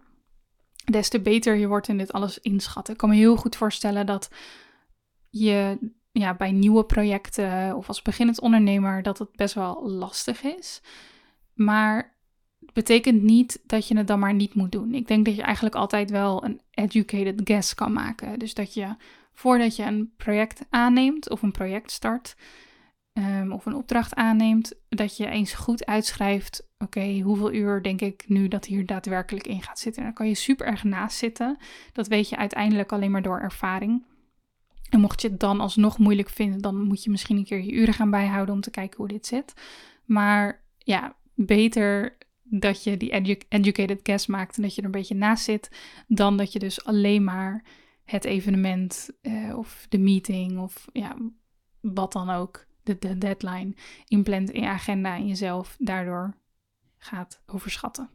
des te beter je wordt in dit alles inschatten. Ik kan me heel goed voorstellen dat je ja, bij nieuwe projecten of als beginnend ondernemer dat het best wel lastig is. Maar betekent niet dat je het dan maar niet moet doen. Ik denk dat je eigenlijk altijd wel een educated guess kan maken. Dus dat je voordat je een project aanneemt of een project start, Ehm, of een opdracht aanneemt, dat je eens goed uitschrijft: oké, hoeveel uur denk ik nu dat hier daadwerkelijk in gaat zitten? En dan kan je super erg naast zitten. Dat weet je uiteindelijk alleen maar door ervaring. En mocht je het dan alsnog moeilijk vinden, dan moet je misschien een keer je uren gaan bijhouden om te kijken hoe dit zit. Maar ja, beter dat je die educated guess maakt en dat je er een beetje naast zit, dan dat je dus alleen maar het evenement uh, of de meeting of ja, wat dan ook de, de deadline inplant in je agenda en jezelf daardoor gaat overschatten.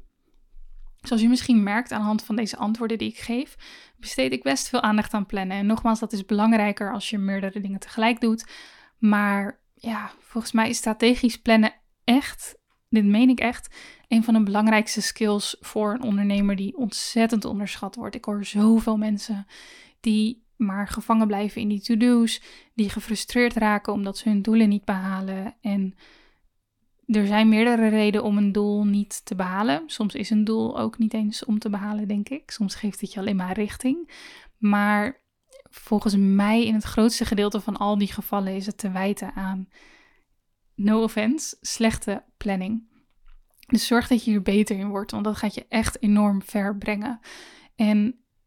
Zoals je misschien merkt aan de hand van deze antwoorden die ik geef, besteed ik best veel aandacht aan plannen. En nogmaals, dat is belangrijker als je meerdere dingen tegelijk doet. Maar ja, volgens mij is strategisch plannen echt, dit meen ik echt, een van de belangrijkste skills voor een ondernemer die ontzettend onderschat wordt. Ik hoor zoveel mensen die maar gevangen blijven in die to-do's, die gefrustreerd raken omdat ze hun doelen niet behalen. En er zijn meerdere redenen om een doel niet te behalen. Soms is een doel ook niet eens om te behalen, denk ik. Soms geeft het je alleen maar richting. Maar volgens mij, in het grootste gedeelte van al die gevallen, is het te wijten aan, no offense, slechte planning. Dus zorg dat je hier beter in wordt, want dat gaat je echt enorm ver brengen. En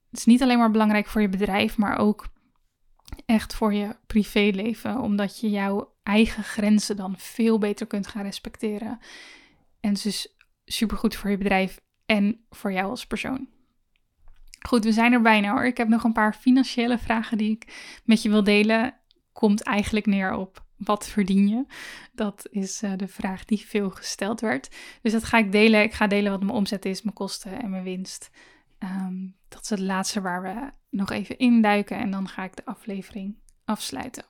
het is niet alleen maar belangrijk voor je bedrijf, maar ook echt voor je privéleven, omdat je jouw eigen grenzen dan veel beter kunt gaan respecteren. En het is dus supergoed voor je bedrijf en voor jou als persoon. Goed, we zijn er bijna hoor. Ik heb nog een paar financiële vragen die ik met je wil delen. Komt eigenlijk neer op wat verdien je? Dat is uh, de vraag die veel gesteld werd. Dus dat ga ik delen. Ik ga delen wat mijn omzet is, mijn kosten en mijn winst. Ehm, dat is het laatste waar we nog even induiken en dan ga ik de aflevering afsluiten.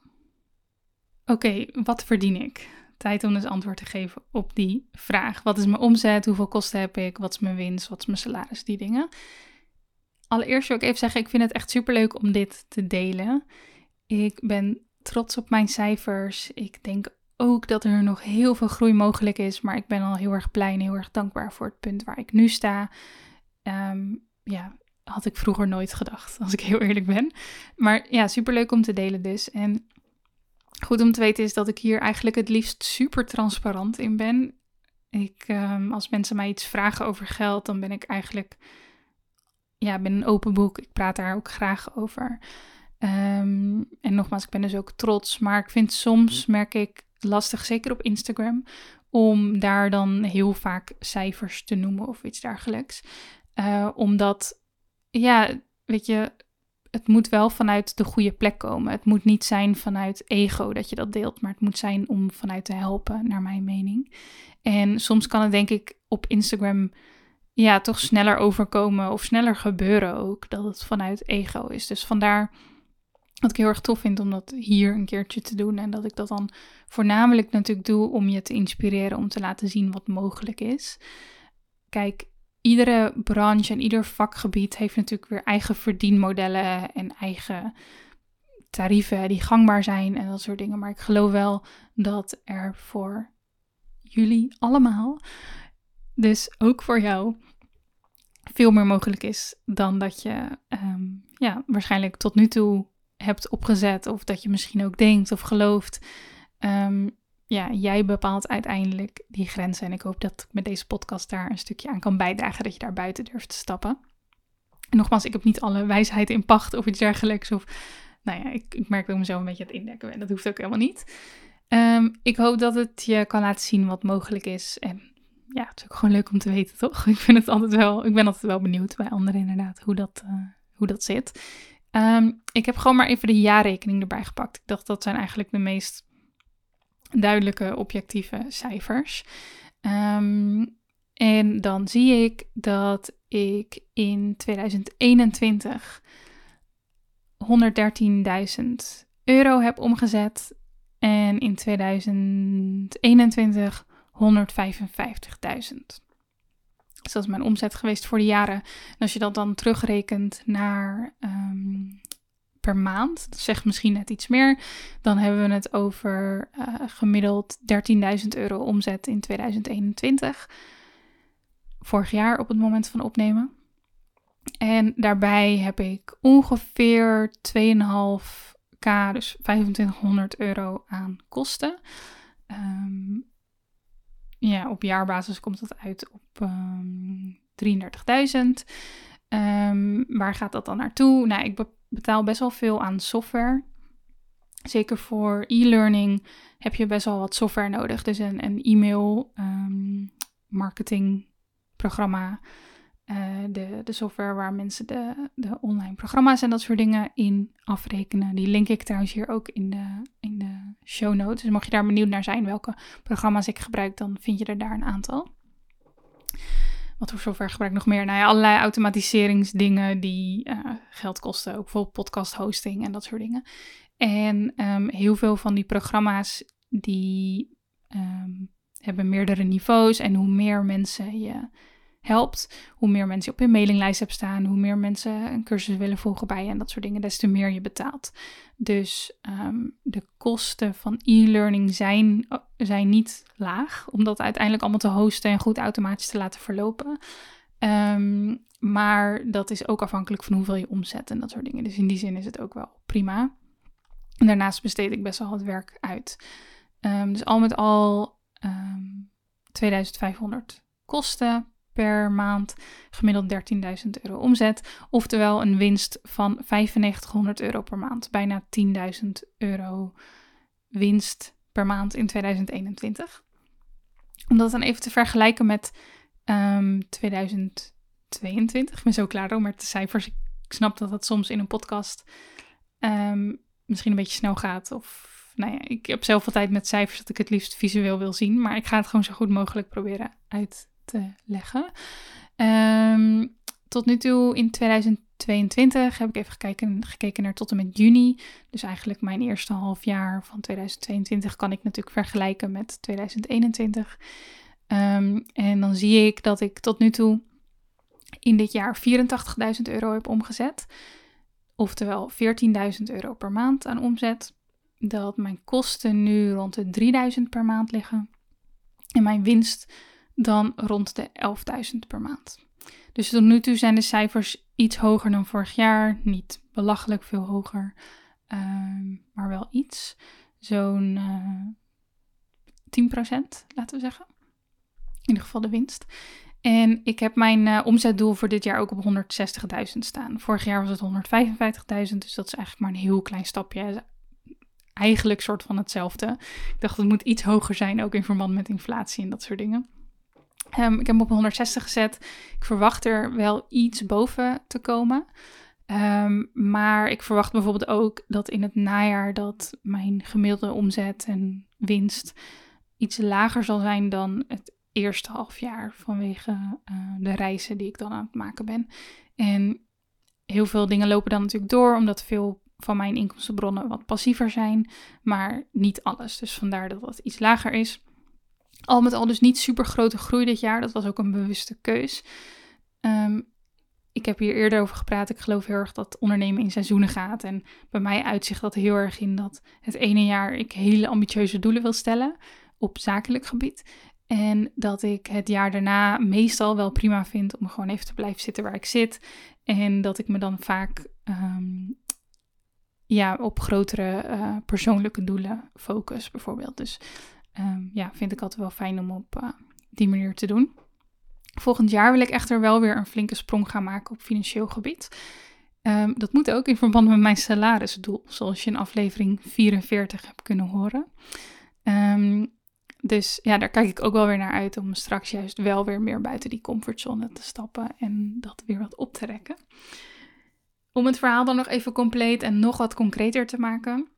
Oké, wat verdien ik? Tijd om dus antwoord te geven op die vraag. Wat is mijn omzet? Hoeveel kosten heb ik? Wat is mijn winst? Wat is mijn salaris? Die dingen. Allereerst wil ik even zeggen, ik vind het echt superleuk om dit te delen. Ik ben trots op mijn cijfers. Ik denk ook dat er nog heel veel groei mogelijk is. Maar ik ben al heel erg blij en heel erg dankbaar voor het punt waar ik nu sta. Ehm, ja, had ik vroeger nooit gedacht, als ik heel eerlijk ben. Maar ja, superleuk om te delen dus. En goed om te weten is dat ik hier eigenlijk het liefst super transparant in ben. Ik, ehm, als mensen mij iets vragen over geld, dan ben ik eigenlijk, ja, ben een open boek. Ik praat daar ook graag over. Ehm, en nogmaals, ik ben dus ook trots. Maar ik vind soms, merk ik, lastig, zeker op Instagram, om daar dan heel vaak cijfers te noemen of iets dergelijks. Uh, omdat, ja, weet je, het moet wel vanuit de goede plek komen. Het moet niet zijn vanuit ego dat je dat deelt, maar het moet zijn om vanuit te helpen, naar mijn mening. En soms kan het denk ik op Instagram ja, toch sneller overkomen of sneller gebeuren ook dat het vanuit ego is. Dus vandaar wat ik heel erg tof vind om dat hier een keertje te doen en dat ik dat dan voornamelijk natuurlijk doe om je te inspireren, om te laten zien wat mogelijk is. Kijk, iedere branche en ieder vakgebied heeft natuurlijk weer eigen verdienmodellen en eigen tarieven die gangbaar zijn en dat soort dingen. Maar ik geloof wel dat er voor jullie allemaal, dus ook voor jou, veel meer mogelijk is dan dat je um, ja, waarschijnlijk tot nu toe hebt opgezet of dat je misschien ook denkt of gelooft. Um, ja, jij bepaalt uiteindelijk die grenzen. En ik hoop dat ik met deze podcast daar een stukje aan kan bijdragen. Dat je daar buiten durft te stappen. En nogmaals, ik heb niet alle wijsheid in pacht of iets dergelijks. Of, nou ja, ik, ik merk dat mezelf een beetje aan het indekken En dat hoeft ook helemaal niet. Um, ik hoop dat het je kan laten zien wat mogelijk is. En ja, het is ook gewoon leuk om te weten, toch? Ik vind het altijd wel, ik ben altijd wel benieuwd bij anderen inderdaad, hoe dat, uh, hoe dat zit. Um, ik heb gewoon maar even de jaarrekening erbij gepakt. Ik dacht dat zijn eigenlijk de meest duidelijke objectieve cijfers. Um, en dan zie ik dat ik in 2021 113.000 euro heb omgezet. En in 2021 155.000. Dus dat is mijn omzet geweest voor de jaren. En als je dat dan terugrekent naar um, per maand. Dat zegt misschien net iets meer. Dan hebben we het over uh, gemiddeld 13.000 euro omzet in 2021. Vorig jaar op het moment van opnemen. En daarbij heb ik ongeveer 2,5k, dus 2500 euro aan kosten. Um, ja, op jaarbasis komt dat uit op um, 33.000. Um, waar gaat dat dan naartoe? Nou, ik betaal best wel veel aan software. Zeker voor e-learning heb je best wel wat software nodig. Dus een, een e-mail um, marketing programma. Uh, de, de software waar mensen de, de online programma's en dat soort dingen in afrekenen. Die link ik trouwens hier ook in de, in de show notes. Dus mocht je daar benieuwd naar zijn welke programma's ik gebruik, dan vind je er daar een aantal. Wat voor software gebruik ik nog meer? Nou ja, allerlei automatiseringsdingen die uh, geld kosten. Ook bijvoorbeeld podcast hosting en dat soort dingen. En um, heel veel van die programma's die um, hebben meerdere niveaus. En hoe meer mensen je helpt, hoe meer mensen op je mailinglijst hebt staan, hoe meer mensen een cursus willen volgen bij je en dat soort dingen, des te meer je betaalt. Dus um, de kosten van e-learning zijn, zijn niet laag, om dat uiteindelijk allemaal te hosten en goed automatisch te laten verlopen. Um, maar dat is ook afhankelijk van hoeveel je omzet en dat soort dingen. Dus in die zin is het ook wel prima. En daarnaast besteed ik best wel het werk uit. Um, dus al met al 2500 kosten per maand gemiddeld 13.000 euro omzet. Oftewel een winst van 9500 euro per maand. Bijna 10.000 euro winst per maand in 2021. Om dat dan even te vergelijken met um, ehm, 2022. Ik ben zo klaar met de cijfers. Ik snap dat dat soms in een podcast um, misschien een beetje snel gaat. Of nou ja, ik heb zelf altijd met cijfers dat ik het liefst visueel wil zien. Maar ik ga het gewoon zo goed mogelijk proberen uit te leggen. Um, tot nu toe in 2022 heb ik even gekeken, gekeken naar tot en met juni. Dus eigenlijk mijn eerste half jaar van 2022 kan ik natuurlijk vergelijken met 2021. Um, ehm, en dan zie ik dat ik tot nu toe in dit jaar 84.000 euro heb omgezet. Oftewel 14.000 euro per maand aan omzet. dat mijn kosten nu rond de 3000 per maand liggen. En mijn winst dan rond de 11.000 per maand. Dus tot nu toe zijn de cijfers iets hoger dan vorig jaar. Niet belachelijk veel hoger, ehm, maar wel iets. Zo'n uh, eh, 10% laten we zeggen. In ieder geval de winst. En ik heb mijn uh, omzetdoel voor dit jaar ook op 160.000 staan. Vorig jaar was het 155.000, dus dat is eigenlijk maar een heel klein stapje. Eigenlijk soort van hetzelfde. Ik dacht het moet iets hoger zijn, ook in verband met inflatie en dat soort dingen. Um, ik heb hem op 160 gezet. Ik verwacht er wel iets boven te komen. Um, maar ik verwacht bijvoorbeeld ook dat in het najaar dat mijn gemiddelde omzet en winst iets lager zal zijn dan het eerste half jaar vanwege uh, de reizen die ik dan aan het maken ben. En heel veel dingen lopen dan natuurlijk door, omdat veel van mijn inkomstenbronnen wat passiever zijn, maar niet alles. Dus vandaar dat het iets lager is. Al met al dus niet super grote groei dit jaar. Dat was ook een bewuste keus. Um, ik heb hier eerder over gepraat. Ik geloof heel erg dat ondernemen in seizoenen gaat. En bij mij uitzicht dat heel erg in dat het ene jaar ik hele ambitieuze doelen wil stellen op zakelijk gebied. En dat ik het jaar daarna meestal wel prima vind om gewoon even te blijven zitten waar ik zit. En dat ik me dan vaak um, ja, op grotere uh, persoonlijke doelen focus, bijvoorbeeld. Dus um, ja, vind ik altijd wel fijn om op uh, die manier te doen. Volgend jaar wil ik echter wel weer een flinke sprong gaan maken op financieel gebied. Um, dat moet ook in verband met mijn salarisdoel, zoals je in aflevering 44 hebt kunnen horen. Um, dus ja, daar kijk ik ook wel weer naar uit om straks juist wel weer meer buiten die comfortzone te stappen en dat weer wat op te rekken. Om het verhaal dan nog even compleet en nog wat concreter te maken.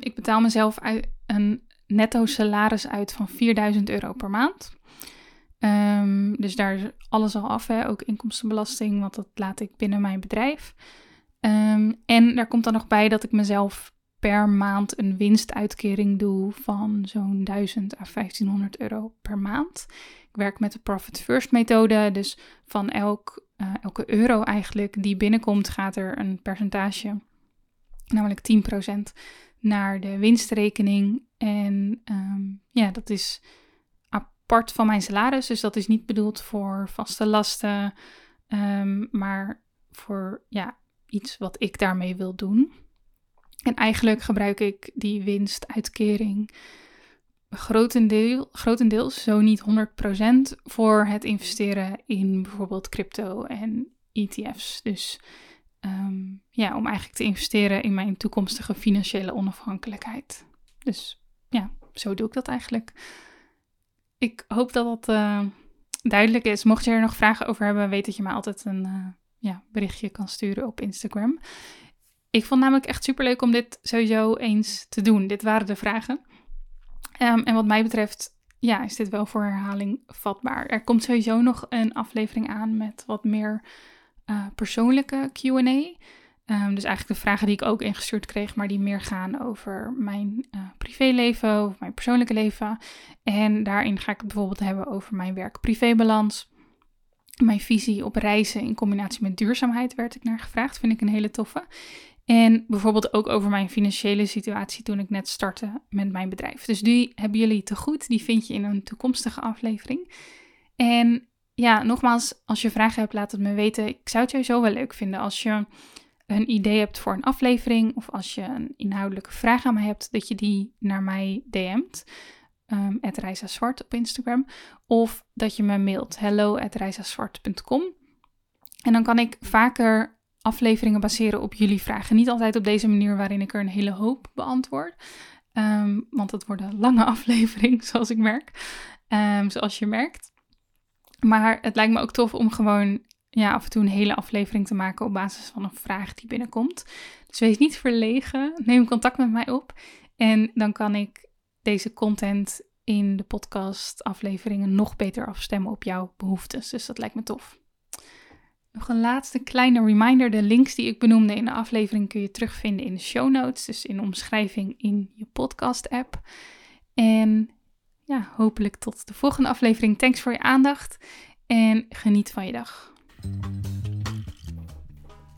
Ik betaal mezelf uit een netto salaris uit van 4000 euro per maand. Um, dus daar is alles al af, hè? ook inkomstenbelasting, want dat laat ik binnen mijn bedrijf. Um, en daar komt dan nog bij dat ik mezelf per maand een winstuitkering doe van zo'n 1000 à 1500 euro per maand. Ik werk met de Profit First methode, dus van elk, uh, elke euro eigenlijk die binnenkomt, gaat er een percentage, namelijk 10%, naar de winstrekening. En um, ja, dat is apart van mijn salaris, dus dat is niet bedoeld voor vaste lasten, um, maar voor ja, iets wat ik daarmee wil doen. En eigenlijk gebruik ik die winstuitkering grotendeel, grotendeels, zo niet 100%, voor het investeren in bijvoorbeeld crypto en ETF's. Dus um, ja, om eigenlijk te investeren in mijn toekomstige financiële onafhankelijkheid. Dus ja, zo doe ik dat eigenlijk. Ik hoop dat dat uh, duidelijk is. Mocht je er nog vragen over hebben, weet dat je mij altijd een uh, ja, berichtje kan sturen op Instagram. Ik vond namelijk echt super leuk om dit sowieso eens te doen. Dit waren de vragen. Um, en wat mij betreft, ja, is dit wel voor herhaling vatbaar. Er komt sowieso nog een aflevering aan met wat meer uh, persoonlijke QA. Um, dus eigenlijk de vragen die ik ook ingestuurd kreeg, maar die meer gaan over mijn uh, privéleven, over mijn persoonlijke leven. En daarin ga ik het bijvoorbeeld hebben over mijn werk-privébalans. Mijn visie op reizen in combinatie met duurzaamheid werd ik naar gevraagd. Vind ik een hele toffe. En bijvoorbeeld ook over mijn financiële situatie toen ik net startte met mijn bedrijf. Dus die hebben jullie te goed. Die vind je in een toekomstige aflevering. En ja, nogmaals, als je vragen hebt, laat het me weten. Ik zou het sowieso wel leuk vinden als je een idee hebt voor een aflevering. Of als je een inhoudelijke vraag aan mij hebt, dat je die naar mij DM't. Um, Zwart op Instagram. Of dat je me mailt hello En dan kan ik vaker afleveringen baseren op jullie vragen. Niet altijd op deze manier waarin ik er een hele hoop beantwoord. Um, want het worden lange afleveringen, zoals ik merk. Um, zoals je merkt. Maar het lijkt me ook tof om gewoon ja, af en toe een hele aflevering te maken op basis van een vraag die binnenkomt. Dus wees niet verlegen. Neem contact met mij op. En dan kan ik deze content in de podcast afleveringen nog beter afstemmen op jouw behoeftes. Dus dat lijkt me tof. Nog een laatste kleine reminder. De links die ik benoemde in de aflevering kun je terugvinden in de show notes. Dus in de omschrijving in je podcast app. En ja, hopelijk tot de volgende aflevering. Thanks voor je aandacht en geniet van je dag.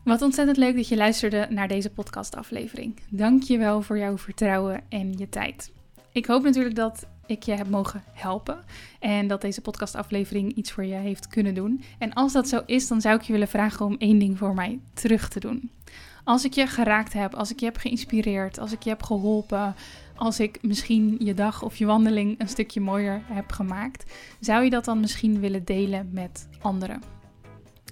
Wat ontzettend leuk dat je luisterde naar deze podcastaflevering. Dank je wel voor jouw vertrouwen en je tijd. Ik hoop natuurlijk dat ik je heb mogen helpen en dat deze podcastaflevering iets voor je heeft kunnen doen. En als dat zo is, dan zou ik je willen vragen om één ding voor mij terug te doen. Als ik je geraakt heb, als ik je heb geïnspireerd, als ik je heb geholpen, als ik misschien je dag of je wandeling een stukje mooier heb gemaakt, zou je dat dan misschien willen delen met anderen?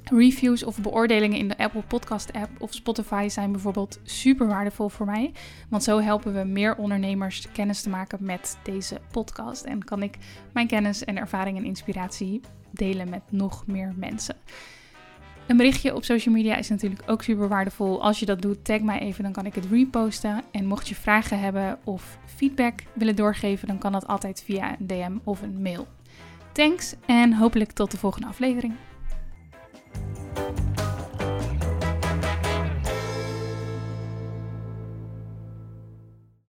Reviews of beoordelingen in de Apple Podcast app of Spotify zijn bijvoorbeeld super waardevol voor mij. Want zo helpen we meer ondernemers kennis te maken met deze podcast. En kan ik mijn kennis en ervaring en inspiratie delen met nog meer mensen. Een berichtje op social media is natuurlijk ook super waardevol. Als je dat doet, tag mij even, dan kan ik het reposten. En mocht je vragen hebben of feedback willen doorgeven, dan kan dat altijd via een DM of een mail. Thanks en hopelijk tot de volgende aflevering.